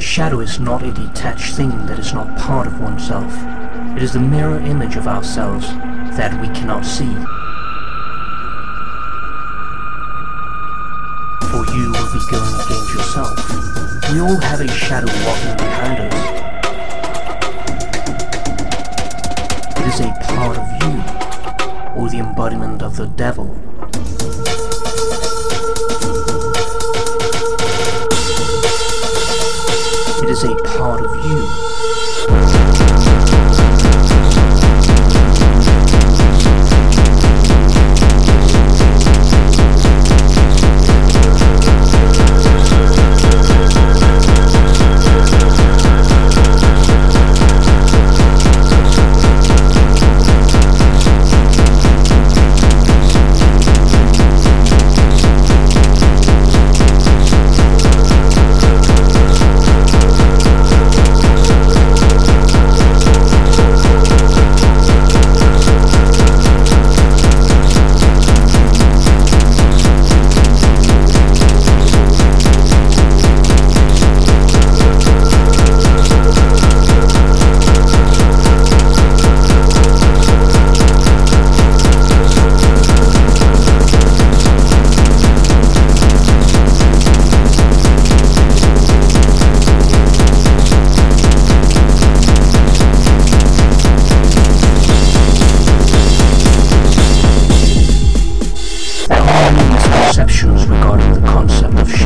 The shadow is not a detached thing that is not part of oneself. It is the mirror image of ourselves that we cannot see. For you will be going against yourself. We all have a shadow walking behind us. It is a part of you, or the embodiment of the devil. Is a part of you.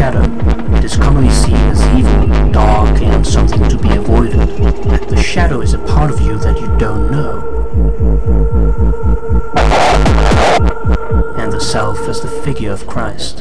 Shadow. It is commonly seen as evil, dark, and something to be avoided. The shadow is a part of you that you don't know. And the self is the figure of Christ.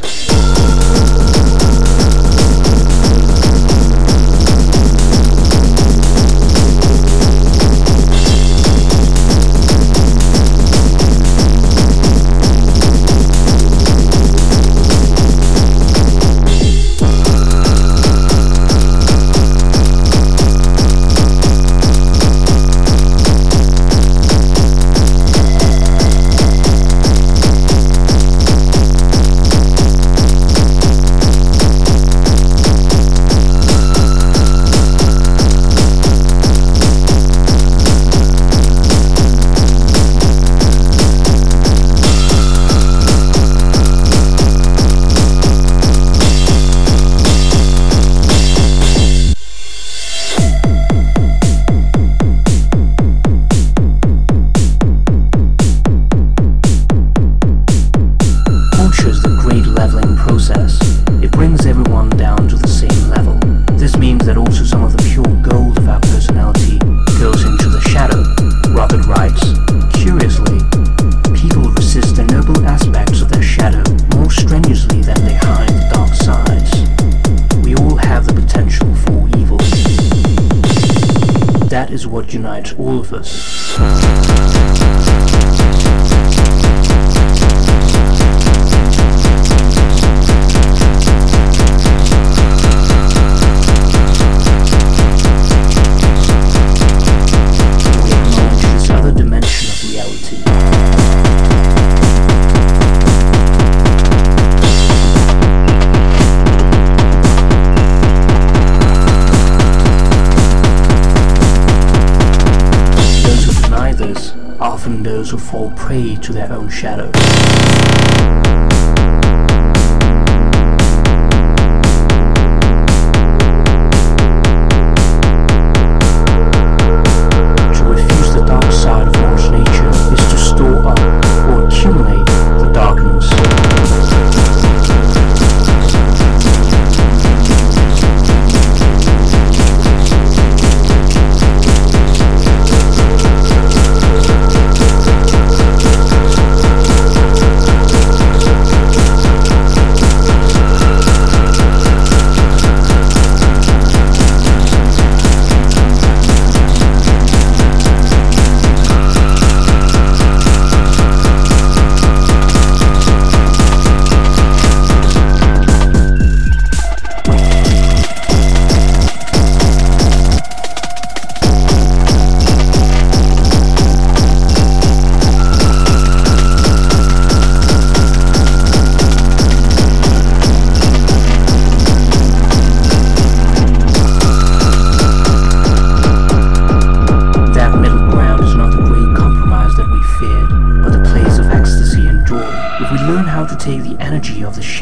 Culture is the great leveling process. It brings everyone down to the same level. This means that also some of the pure gold of our personality goes into the shadow. Robert writes, Curiously, people resist the noble aspects of their shadow more strenuously than they hide the dark sides. We all have the potential for evil. That is what unites all of us. Often those who fall prey to their own shadow.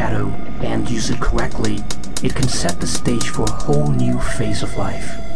Shadow and use it correctly, it can set the stage for a whole new phase of life.